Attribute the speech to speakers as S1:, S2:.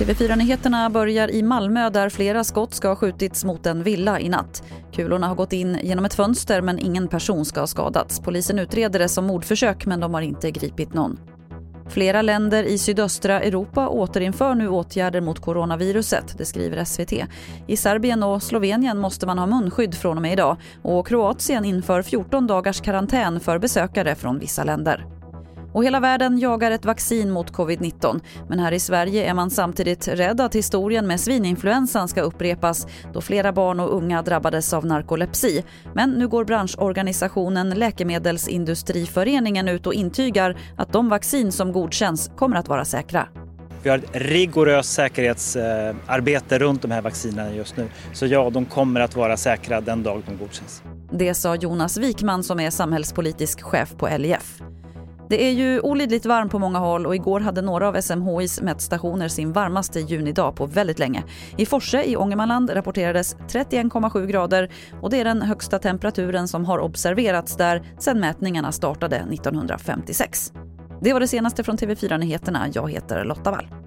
S1: TV4-nyheterna börjar i Malmö där flera skott ska ha skjutits mot en villa i natt. Kulorna har gått in genom ett fönster men ingen person ska ha skadats. Polisen utreder det som mordförsök men de har inte gripit någon. Flera länder i sydöstra Europa återinför nu åtgärder mot coronaviruset, det skriver SVT. I Serbien och Slovenien måste man ha munskydd från och med idag och Kroatien inför 14 dagars karantän för besökare från vissa länder. Och hela världen jagar ett vaccin mot covid-19. Men här i Sverige är man samtidigt rädd att historien med svininfluensan ska upprepas då flera barn och unga drabbades av narkolepsi. Men nu går branschorganisationen Läkemedelsindustriföreningen ut och intygar att de vaccin som godkänns kommer att vara säkra.
S2: Vi har ett rigoröst säkerhetsarbete runt de här vaccinerna just nu. Så ja, de kommer att vara säkra den dag de godkänns.
S1: Det sa Jonas Wikman som är samhällspolitisk chef på LIF. Det är ju olidligt varmt på många håll och igår hade några av SMHIs mätstationer sin varmaste junidag på väldigt länge. I Forse i Ångermanland rapporterades 31,7 grader och det är den högsta temperaturen som har observerats där sedan mätningarna startade 1956. Det var det senaste från TV4 Nyheterna. Jag heter Lotta Wall.